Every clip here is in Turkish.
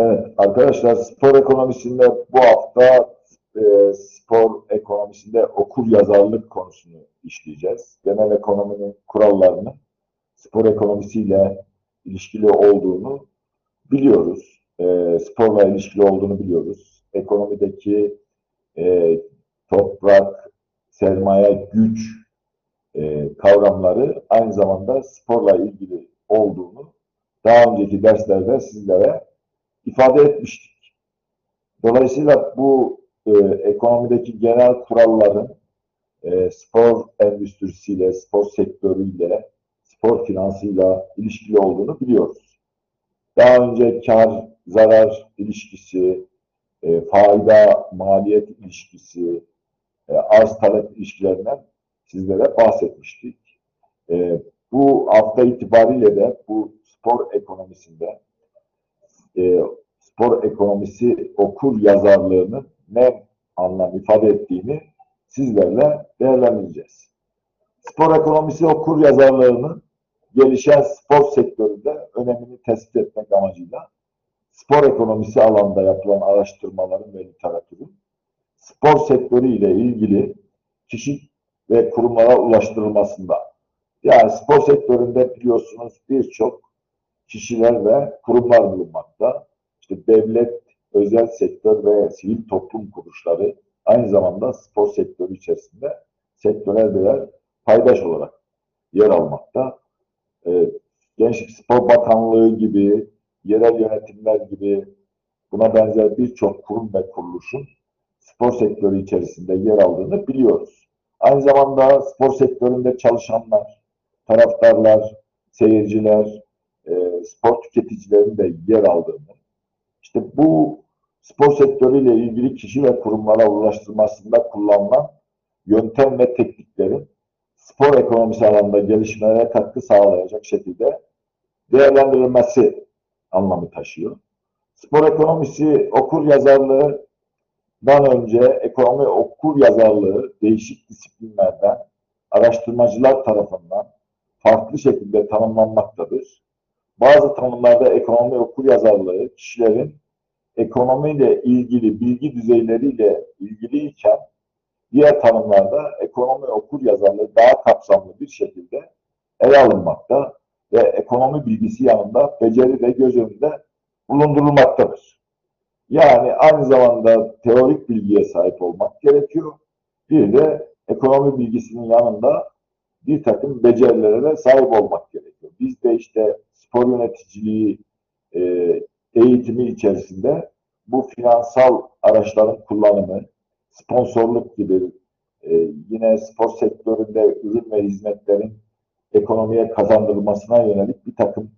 Evet arkadaşlar spor ekonomisinde bu hafta e, spor ekonomisinde okur yazarlık konusunu işleyeceğiz. Genel ekonominin kurallarını spor ekonomisiyle ilişkili olduğunu biliyoruz. E, sporla ilişkili olduğunu biliyoruz. Ekonomideki e, toprak, sermaye, güç e, kavramları aynı zamanda sporla ilgili olduğunu daha önceki derslerde sizlere ifade etmiştik. Dolayısıyla bu e, ekonomideki genel kuralların e, spor endüstrisiyle, spor sektörüyle, spor finansıyla ilişkili olduğunu biliyoruz. Daha önce kar, zarar ilişkisi, e, faida, maliyet ilişkisi, e, arz talep ilişkilerinden sizlere bahsetmiştik. E, bu hafta itibariyle de bu spor ekonomisinde e, spor ekonomisi okur yazarlığının ne anlam ifade ettiğini sizlerle değerlendireceğiz. Spor ekonomisi okur yazarlığının gelişen spor sektöründe önemini tespit etmek amacıyla spor ekonomisi alanında yapılan araştırmaların ve literatürün spor sektörü ile ilgili kişi ve kurumlara ulaştırılmasında. Yani spor sektöründe biliyorsunuz birçok kişiler ve kurumlar bulunmakta. İşte devlet, özel sektör ve sivil toplum kuruluşları aynı zamanda spor sektörü içerisinde sektörel birer paydaş olarak yer almakta. Ee, Gençlik Spor Bakanlığı gibi, yerel yönetimler gibi buna benzer birçok kurum ve kuruluşun spor sektörü içerisinde yer aldığını biliyoruz. Aynı zamanda spor sektöründe çalışanlar, taraftarlar, seyirciler, e, spor tüketicilerinin de yer aldığını, işte bu spor sektörüyle ilgili kişi ve kurumlara ulaştırmasında kullanılan yöntem ve tekniklerin spor ekonomisi alanında gelişmelere katkı sağlayacak şekilde değerlendirilmesi anlamı taşıyor. Spor ekonomisi okur yazarlığından önce ekonomi okur yazarlığı değişik disiplinlerden araştırmacılar tarafından farklı şekilde tanımlanmaktadır. Bazı tanımlarda ekonomi okur yazarlığı kişilerin ekonomiyle ilgili bilgi düzeyleriyle ilgiliyken diğer tanımlarda ekonomi okur yazarlığı daha kapsamlı bir şekilde ele alınmakta ve ekonomi bilgisi yanında beceri de göz önünde bulundurulmaktadır. Yani aynı zamanda teorik bilgiye sahip olmak gerekiyor. Bir de ekonomi bilgisinin yanında bir takım becerilere sahip olmak gerekiyor. Biz de işte spor yöneticiliği e, eğitimi içerisinde bu finansal araçların kullanımı, sponsorluk gibi e, yine spor sektöründe ürün ve hizmetlerin ekonomiye kazandırılmasına yönelik bir takım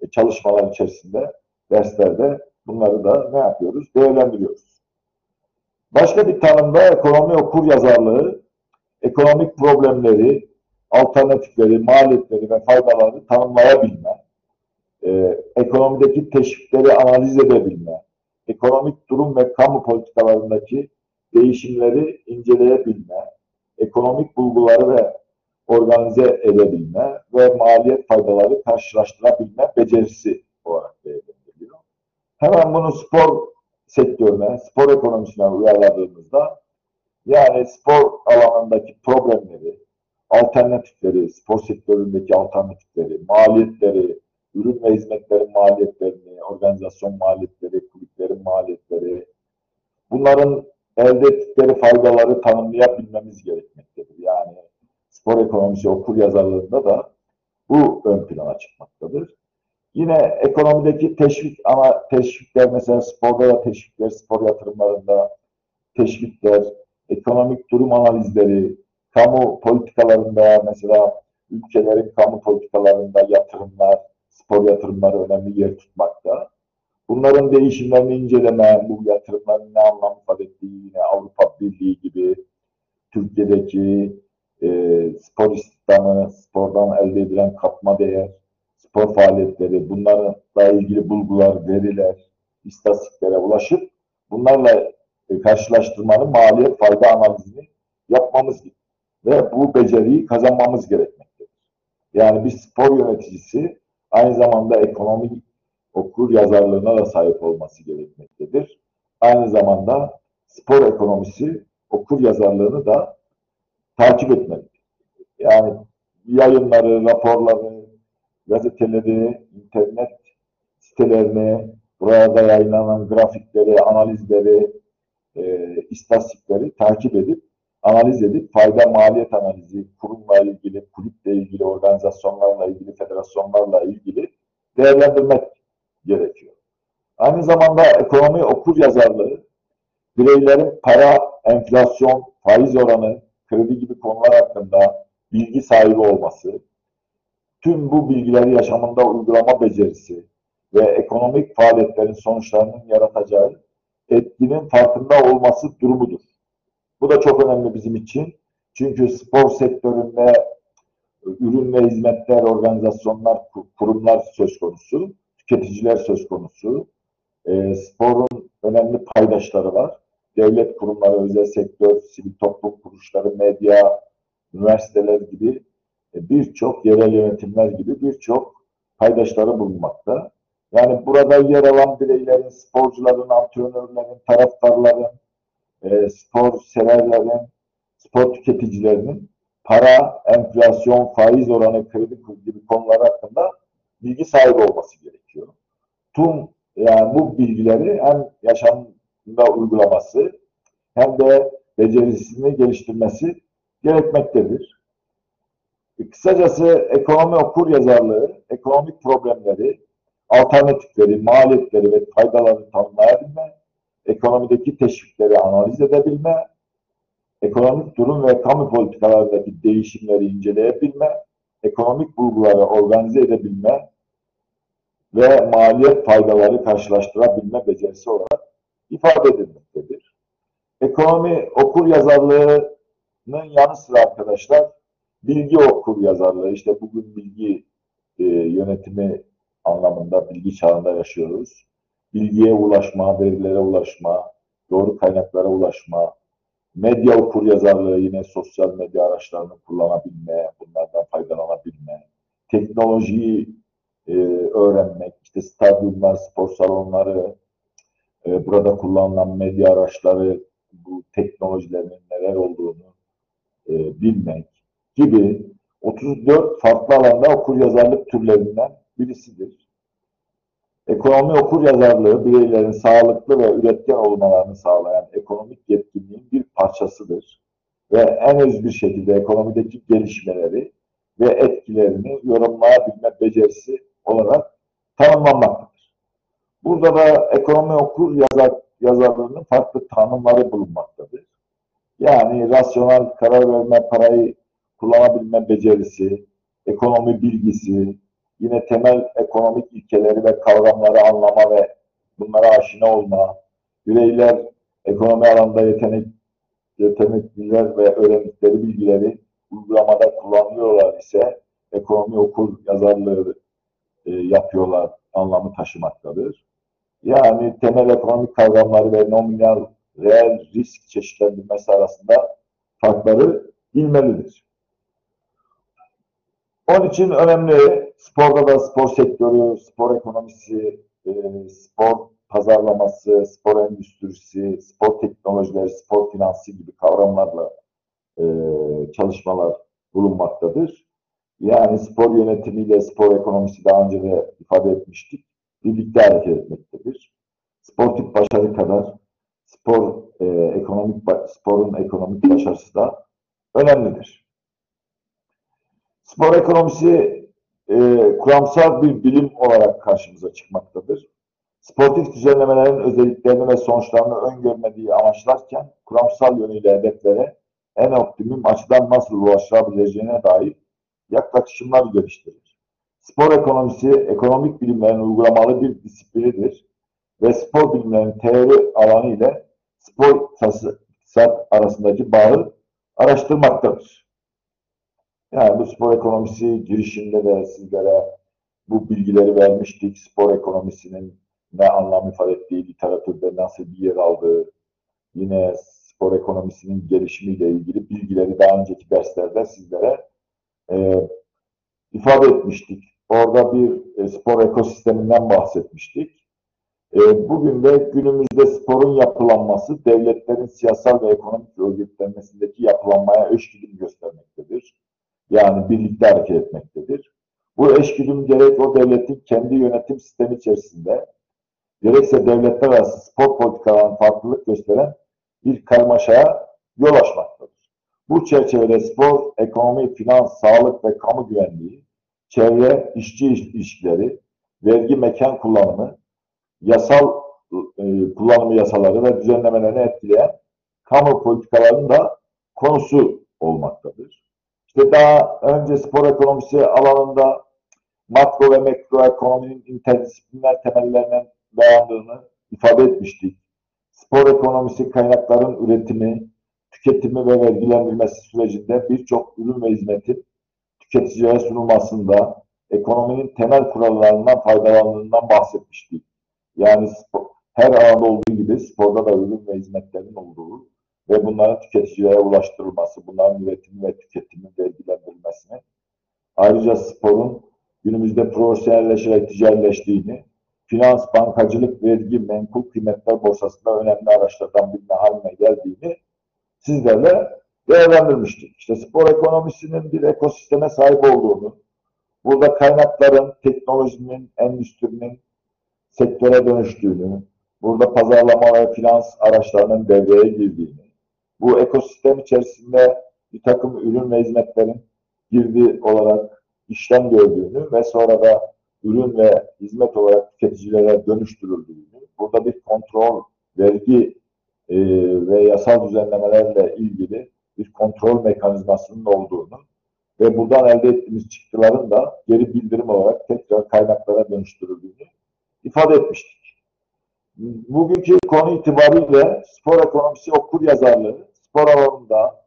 e, çalışmalar içerisinde derslerde bunları da ne yapıyoruz? Değerlendiriyoruz. Başka bir tanımda ekonomi okur yazarlığı, ekonomik problemleri, alternatifleri, maliyetleri ve faydaları tanımlayabilme, e, ekonomideki teşvikleri analiz edebilme, ekonomik durum ve kamu politikalarındaki değişimleri inceleyebilme, ekonomik bulguları ve organize edebilme ve maliyet faydaları karşılaştırabilme becerisi olarak değerlendiriliyor. Hemen bunu spor sektörüne, spor ekonomisine uyarladığımızda yani spor alanındaki problemleri, alternatifleri, spor sektöründeki alternatifleri, maliyetleri, ürün ve hizmetlerin maliyetlerini, organizasyon maliyetleri, kulüplerin maliyetleri, bunların elde ettikleri faydaları tanımlayabilmemiz gerekmektedir. Yani spor ekonomisi okur yazarlığında da bu ön plana çıkmaktadır. Yine ekonomideki teşvik ama teşvikler mesela sporda da teşvikler, spor yatırımlarında teşvikler, ekonomik durum analizleri, kamu politikalarında mesela ülkelerin kamu politikalarında yatırımlar, spor yatırımları önemli yer tutmakta. Bunların değişimlerini inceleme, bu yatırımların ne anlam ifade ettiği yine Avrupa Birliği gibi Türkiye'deki e, spor istihdamı, spordan elde edilen katma değer, spor faaliyetleri, bunlarla ilgili bulgular, veriler, istatistiklere ulaşıp bunlarla e, karşılaştırmanın maliyet fayda analizini yapmamız ve bu beceriyi kazanmamız gerekmektedir. Yani bir spor yöneticisi aynı zamanda ekonomik okur yazarlığına da sahip olması gerekmektedir. Aynı zamanda spor ekonomisi okur yazarlığını da takip etmelidir. Yani yayınları, raporları, gazeteleri, internet sitelerini, burada yayınlanan grafikleri, analizleri, e, istatistikleri takip edip, analiz edip, fayda maliyet analizi, kurumla ilgili, kulüple ilgili, organizasyonlarla ilgili, federasyonlarla ilgili değerlendirmek gerekiyor. Aynı zamanda ekonomi okur yazarlığı, bireylerin para, enflasyon, faiz oranı, kredi gibi konular hakkında bilgi sahibi olması, tüm bu bilgileri yaşamında uygulama becerisi ve ekonomik faaliyetlerin sonuçlarının yaratacağı etkinin farkında olması durumudur. Bu da çok önemli bizim için. Çünkü spor sektöründe ürün ve hizmetler, organizasyonlar, kurumlar söz konusu, tüketiciler söz konusu. E, sporun önemli paydaşları var. Devlet kurumları, özel sektör, sivil toplum kuruluşları, medya, üniversiteler gibi e, birçok yerel yönetimler gibi birçok paydaşları bulunmakta. Yani burada yer alan bireylerin, sporcuların, antrenörlerin, taraftarların, e, spor severlerin, spor tüketicilerinin para, enflasyon, faiz oranı, kredi gibi konular hakkında bilgi sahibi olması gerekiyor. Tüm yani bu bilgileri hem yaşamda uygulaması hem de becerisini geliştirmesi gerekmektedir. Kısacası ekonomi okur yazarlığı, ekonomik problemleri, alternatifleri, maliyetleri ve faydalarını tanımlayabilme, ekonomideki teşvikleri analiz edebilme, ekonomik durum ve kamu politikalarındaki değişimleri inceleyebilme, ekonomik bulguları organize edebilme ve maliyet faydaları karşılaştırabilme becerisi olarak ifade edilmektedir. Ekonomi okur yazarlığının yanı sıra arkadaşlar bilgi okur yazarlığı, işte bugün bilgi e, yönetimi anlamında bilgi çağında yaşıyoruz. Bilgiye ulaşma, verilere ulaşma, doğru kaynaklara ulaşma, medya okur yazarlığı yine sosyal medya araçlarını kullanabilme, bunlardan faydalanabilme, teknolojiyi e, öğrenmek, işte stadyumlar, spor salonları, e, burada kullanılan medya araçları, bu teknolojilerin neler olduğunu e, bilmek gibi 34 farklı alanda okur yazarlık türlerinden birisidir. Ekonomi okur yazarlığı bireylerin sağlıklı ve üretken olmalarını sağlayan ekonomik yetkinliğin bir parçasıdır. Ve en öz bir şekilde ekonomideki gelişmeleri ve etkilerini yorumlayabilme becerisi olarak tanımlanmaktadır. Burada da ekonomi okur yazar, yazarlığının farklı tanımları bulunmaktadır. Yani rasyonel karar verme, parayı kullanabilme becerisi, ekonomi bilgisi, yine temel ekonomik ilkeleri ve kavramları anlama ve bunlara aşina olma, bireyler ekonomi alanında yetenek, yetenekliler ve öğrendikleri bilgileri uygulamada kullanıyorlar ise ekonomi okur yazarlığı e, yapıyorlar anlamı taşımaktadır. Yani temel ekonomik kavramları ve nominal reel risk çeşitlendirmesi arasında farkları bilmelidir. Onun için önemli sporda da spor sektörü, spor ekonomisi, e, spor pazarlaması, spor endüstrisi, spor teknolojileri, spor finansı gibi kavramlarla e, çalışmalar bulunmaktadır. Yani spor yönetimiyle spor ekonomisi daha önce de ifade etmiştik. Birlikte hareket etmektedir. Sportif başarı kadar spor e, ekonomik sporun ekonomik başarısı da önemlidir. Spor ekonomisi e, kuramsal bir bilim olarak karşımıza çıkmaktadır. Sportif düzenlemelerin özelliklerini ve sonuçlarını öngörmediği amaçlarken kuramsal yönüyle hedeflere en optimum açıdan nasıl ulaşabileceğine dair yaklaşımlar geliştirir. Spor ekonomisi, ekonomik bilimlerin uygulamalı bir disiplinidir ve spor bilimlerinin teori alanı ile spor iktisat arasındaki bağı araştırmaktadır. Yani bu spor ekonomisi girişinde de sizlere bu bilgileri vermiştik. Spor ekonomisinin ne anlam ifade ettiği, literatürde nasıl bir yer aldığı, yine spor ekonomisinin gelişimiyle ilgili bilgileri daha önceki derslerde sizlere e, ifade etmiştik. orada bir e, spor ekosisteminden bahsetmiştik. E, bugün de günümüzde sporun yapılanması devletlerin siyasal ve ekonomik örgütlenmesindeki yapılanmaya eşgüdüm göstermektedir. Yani birlikte hareket etmektedir. Bu eşgüdüm gerek o devletin kendi yönetim sistemi içerisinde gerekse devletler arası spor politikalarının farklılık gösteren bir karmaşaya yol açmaktadır. Bu çerçevede spor, ekonomi, finans, sağlık ve kamu güvenliği, çevre, işçi ilişkileri, vergi mekan kullanımı, yasal e, kullanımı yasaları ve düzenlemelerini etkileyen kamu politikalarının da konusu olmaktadır. İşte daha önce spor ekonomisi alanında makro ve mikro ekonominin interdisipliner temellerinden dayandığını ifade etmiştik. Spor ekonomisi kaynakların üretimi, tüketimi ve vergilendirilmesi sürecinde birçok ürün ve hizmetin tüketicilere sunulmasında ekonominin temel kurallarından faydalandığından bahsetmiştik. Yani spor, her alanda olduğu gibi sporda da ürün ve hizmetlerin olduğu ve bunların tüketicilere ulaştırılması, bunların üretimi ve tüketimi vergilendirilmesini, ayrıca sporun günümüzde profesyonelleşerek ticarileştiğini, finans, bankacılık, vergi, menkul kıymetler borsasında önemli araçlardan birine haline geldiğini sizlerle değerlendirmiştik. İşte spor ekonomisinin bir ekosisteme sahip olduğunu, burada kaynakların, teknolojinin, endüstrinin sektöre dönüştüğünü, burada pazarlama ve finans araçlarının devreye girdiğini, bu ekosistem içerisinde bir takım ürün ve hizmetlerin girdi olarak işlem gördüğünü ve sonra da ürün ve hizmet olarak tüketicilere dönüştürüldüğünü, burada bir kontrol, vergi e, ve yasal düzenlemelerle ilgili bir kontrol mekanizmasının olduğunu ve buradan elde ettiğimiz çıktıların da geri bildirim olarak tekrar kaynaklara dönüştürüldüğünü ifade etmiştik. Bugünkü konu itibariyle spor ekonomisi okur yazarlığı, spor alanında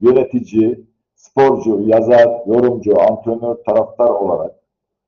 yönetici, sporcu, yazar, yorumcu, antrenör, taraftar olarak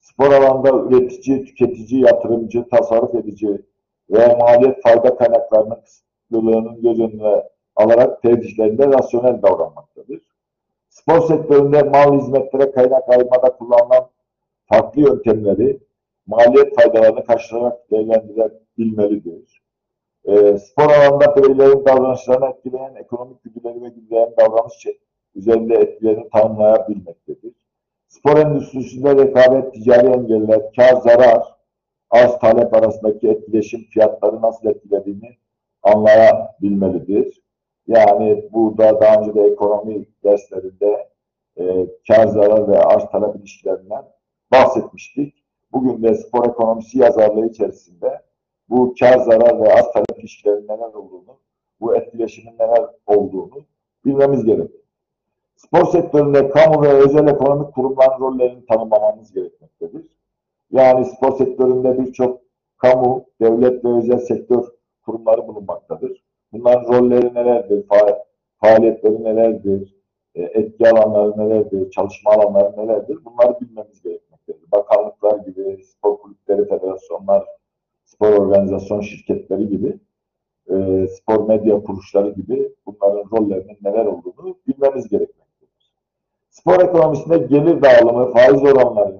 spor alanda üretici, tüketici, yatırımcı, tasarruf edici ve maliyet fayda kaynaklarının kısıtlılığının göz önüne alarak tercihlerinde rasyonel davranmaktadır. Spor sektöründe mal hizmetlere kaynak ayırmada kullanılan farklı yöntemleri maliyet faydalarını karşılayarak değerlendirebilmelidir. E, spor alanında bireylerin davranışlarını etkileyen ekonomik güdüleri ve güdülerin davranış üzerinde etkilerini tanımlayabilmektedir. Spor endüstrisinde rekabet, ticari engeller, kar, zarar, arz talep arasındaki etkileşim fiyatları nasıl etkilediğini anlayabilmelidir. Yani burada daha önce de ekonomi derslerinde e, kar, zarar ve arz talep ilişkilerinden bahsetmiştik. Bugün de spor ekonomisi yazarlığı içerisinde bu kar, zarar ve arz talep ilişkilerinin neler olduğunu, bu etkileşimin neler olduğunu bilmemiz gerekiyor. Spor sektöründe kamu ve özel ekonomik kurumların rollerini tanımlamamız gerekmektedir. Yani spor sektöründe birçok kamu, devlet ve özel sektör kurumları bulunmaktadır. Bunların rolleri nelerdir, fa faaliyetleri nelerdir, e, etki alanları nelerdir, çalışma alanları nelerdir bunları bilmemiz gerekmektedir. Bakanlıklar gibi, spor kulüpleri, federasyonlar, spor organizasyon şirketleri gibi, e, spor medya kuruluşları gibi bunların rollerinin neler olduğunu bilmemiz gerekmektedir. Spor ekonomisinde gelir dağılımı, faiz oranları,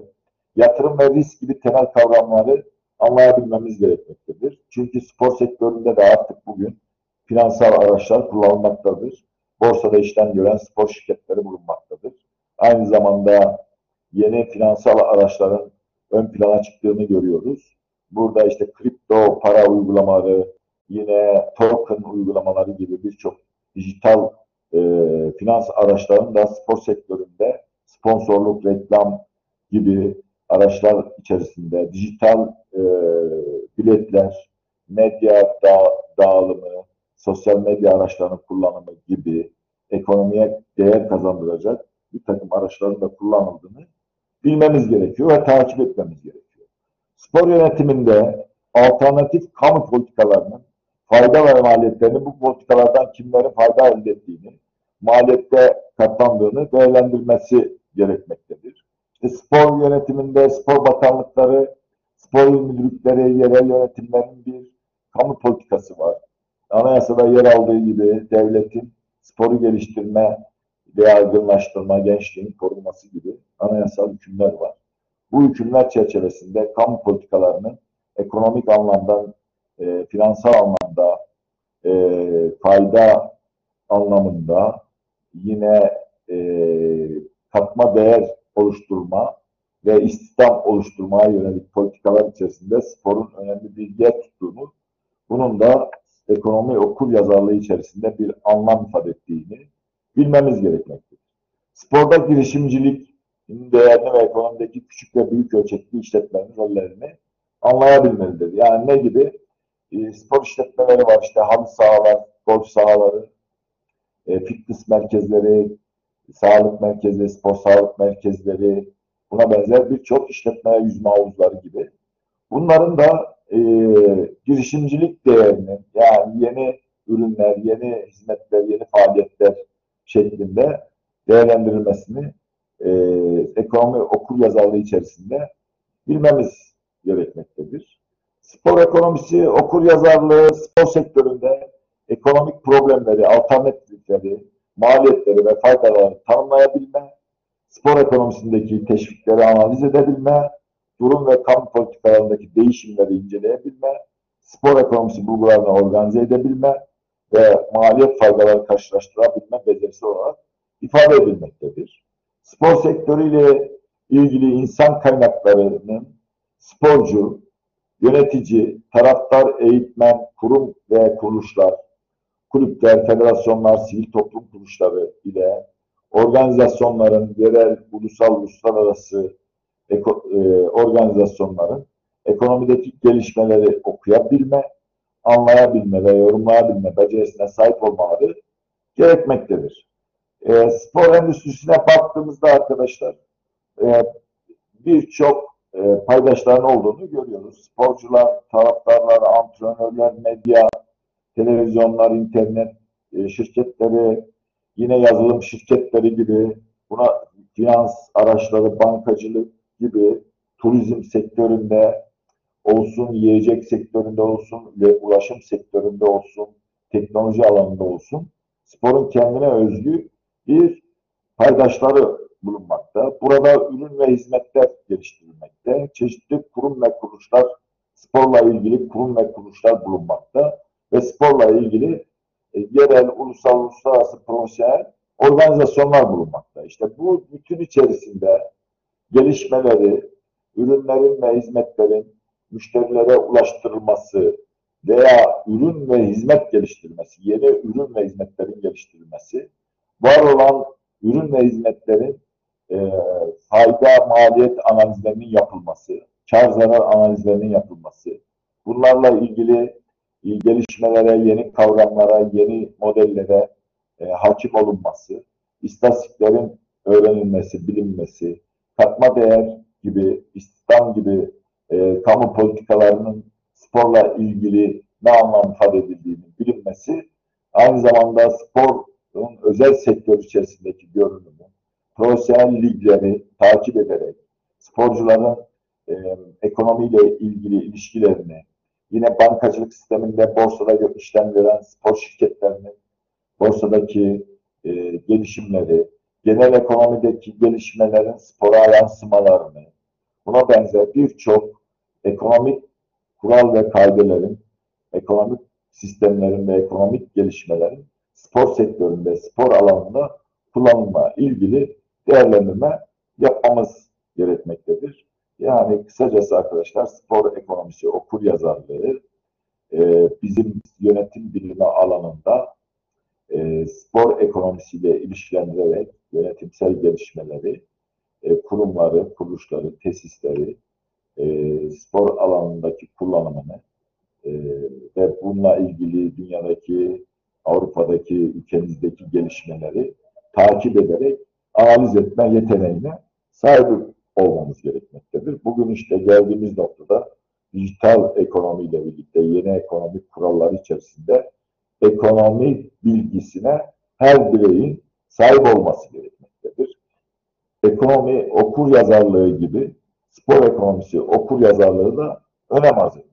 yatırım ve risk gibi temel kavramları anlayabilmemiz gerekmektedir. Çünkü spor sektöründe de artık bugün finansal araçlar kullanılmaktadır. Borsada işlem gören spor şirketleri bulunmaktadır. Aynı zamanda yeni finansal araçların ön plana çıktığını görüyoruz. Burada işte kripto para uygulamaları, yine token uygulamaları gibi birçok dijital e, finans araçlarının da spor sektöründe sponsorluk, reklam gibi araçlar içerisinde dijital e, biletler, medya da, dağılımı, sosyal medya araçlarının kullanımı gibi ekonomiye değer kazandıracak bir takım araçların da kullanıldığını bilmemiz gerekiyor ve takip etmemiz gerekiyor. Spor yönetiminde alternatif kamu politikalarının fayda ve maliyetlerini bu politikalardan kimlerin fayda elde ettiğini, maliyette katlandığını değerlendirmesi gerekmektedir. İşte spor yönetiminde spor bakanlıkları, spor müdürlükleri, yerel yönetimlerin bir kamu politikası var. Anayasada yer aldığı gibi devletin sporu geliştirme ve yaygınlaştırma, gençliğin korunması gibi anayasal hükümler var. Bu hükümler çerçevesinde kamu politikalarının ekonomik anlamda, e, finansal anlamda, e, fayda anlamında yine e, katma değer oluşturma ve istihdam oluşturmaya yönelik politikalar içerisinde sporun önemli bir yer tuttuğunu, bunun da ekonomi okul yazarlığı içerisinde bir anlam ifade ettiğini bilmemiz gerekmektedir. Sporda girişimcilik değerini ve ekonomideki küçük ve büyük ölçekli işletmenin rollerini anlayabilmelidir. Yani ne gibi? E, spor işletmeleri var işte halı sahalar, golf sahaları, e, fitness merkezleri, sağlık merkezleri, spor sağlık merkezleri, buna benzer birçok işletme yüzme havuzları gibi. Bunların da e, girişimcilik değerini yani yeni ürünler, yeni hizmetler, yeni faaliyetler şeklinde değerlendirilmesini e, ekonomi okur yazarlığı içerisinde bilmemiz gerekmektedir. Spor ekonomisi, okur yazarlığı, spor sektöründe ekonomik problemleri, alternatifleri, maliyetleri ve faydaları tanımlayabilme, spor ekonomisindeki teşvikleri analiz edebilme, durum ve kamu politikalarındaki değişimleri inceleyebilme, spor ekonomisi bulgularını organize edebilme ve maliyet faydaları karşılaştırabilme becerisi olarak ifade edilmektedir. Spor sektörüyle ilgili insan kaynaklarının sporcu, yönetici, taraftar, eğitmen, kurum ve kuruluşlar, kulüpler, federasyonlar, sivil toplum kuruluşları ile organizasyonların, yerel, ulusal, uluslararası eko, e, organizasyonların ekonomideki gelişmeleri okuyabilme, anlayabilme ve yorumlayabilme becerisine sahip olmaları gerekmektedir. E, spor endüstrisine baktığımızda arkadaşlar e, birçok e, paydaşların olduğunu görüyoruz. Sporcular, taraftarlar, antrenörler, medya, televizyonlar, internet e, şirketleri, yine yazılım şirketleri gibi, buna finans araçları, bankacılık gibi, turizm sektöründe olsun, yiyecek sektöründe olsun ve ulaşım sektöründe olsun, teknoloji alanında olsun, sporun kendine özgü bir paydaşları bulunmakta. Burada ürün ve hizmetler geliştirilmekte. Çeşitli kurum ve kuruluşlar, sporla ilgili kurum ve kuruluşlar bulunmakta ve sporla ilgili e, yerel, ulusal, uluslararası profesyonel organizasyonlar bulunmakta. İşte bu bütün içerisinde gelişmeleri, ürünlerin ve hizmetlerin müşterilere ulaştırılması veya ürün ve hizmet geliştirilmesi, yeni ürün ve hizmetlerin geliştirilmesi, var olan ürün ve hizmetlerin e, fayda maliyet analizlerinin yapılması, kar zarar analizlerinin yapılması, bunlarla ilgili gelişmelere, yeni kavramlara, yeni modellere e, hakim olunması, istatistiklerin öğrenilmesi, bilinmesi, katma değer gibi, istihdam gibi e, kamu politikalarının sporla ilgili ne anlam ifade edildiğini bilinmesi, aynı zamanda sporun özel sektör içerisindeki görünümü, profesyonel ligleri takip ederek, sporcuların e, ekonomiyle ilgili ilişkilerini, Yine bankacılık sisteminde borsada işlem gören spor şirketlerinin borsadaki e, gelişimleri, genel ekonomideki gelişmelerin spora yansımalarını, buna benzer birçok ekonomik kural ve kaidelerin, ekonomik sistemlerin ve ekonomik gelişmelerin spor sektöründe, spor alanında kullanılma ilgili değerlendirme yapmamız gerekmektedir. Yani kısacası arkadaşlar spor ekonomisi okur yazarlığı e, bizim yönetim bilimi alanında e, spor ekonomisiyle ilişkilendirerek yönetimsel gelişmeleri, e, kurumları, kuruluşları, tesisleri, e, spor alanındaki kullanımını e, ve bununla ilgili dünyadaki, Avrupa'daki, ülkemizdeki gelişmeleri takip ederek analiz etme yeteneğine sahip olmamız gerekmektedir. Bugün işte geldiğimiz noktada dijital ekonomiyle birlikte yeni ekonomik kurallar içerisinde ekonomi bilgisine her bireyin sahip olması gerekmektedir. Ekonomi okur yazarlığı gibi spor ekonomisi okur yazarlığı da önem arz ediyor.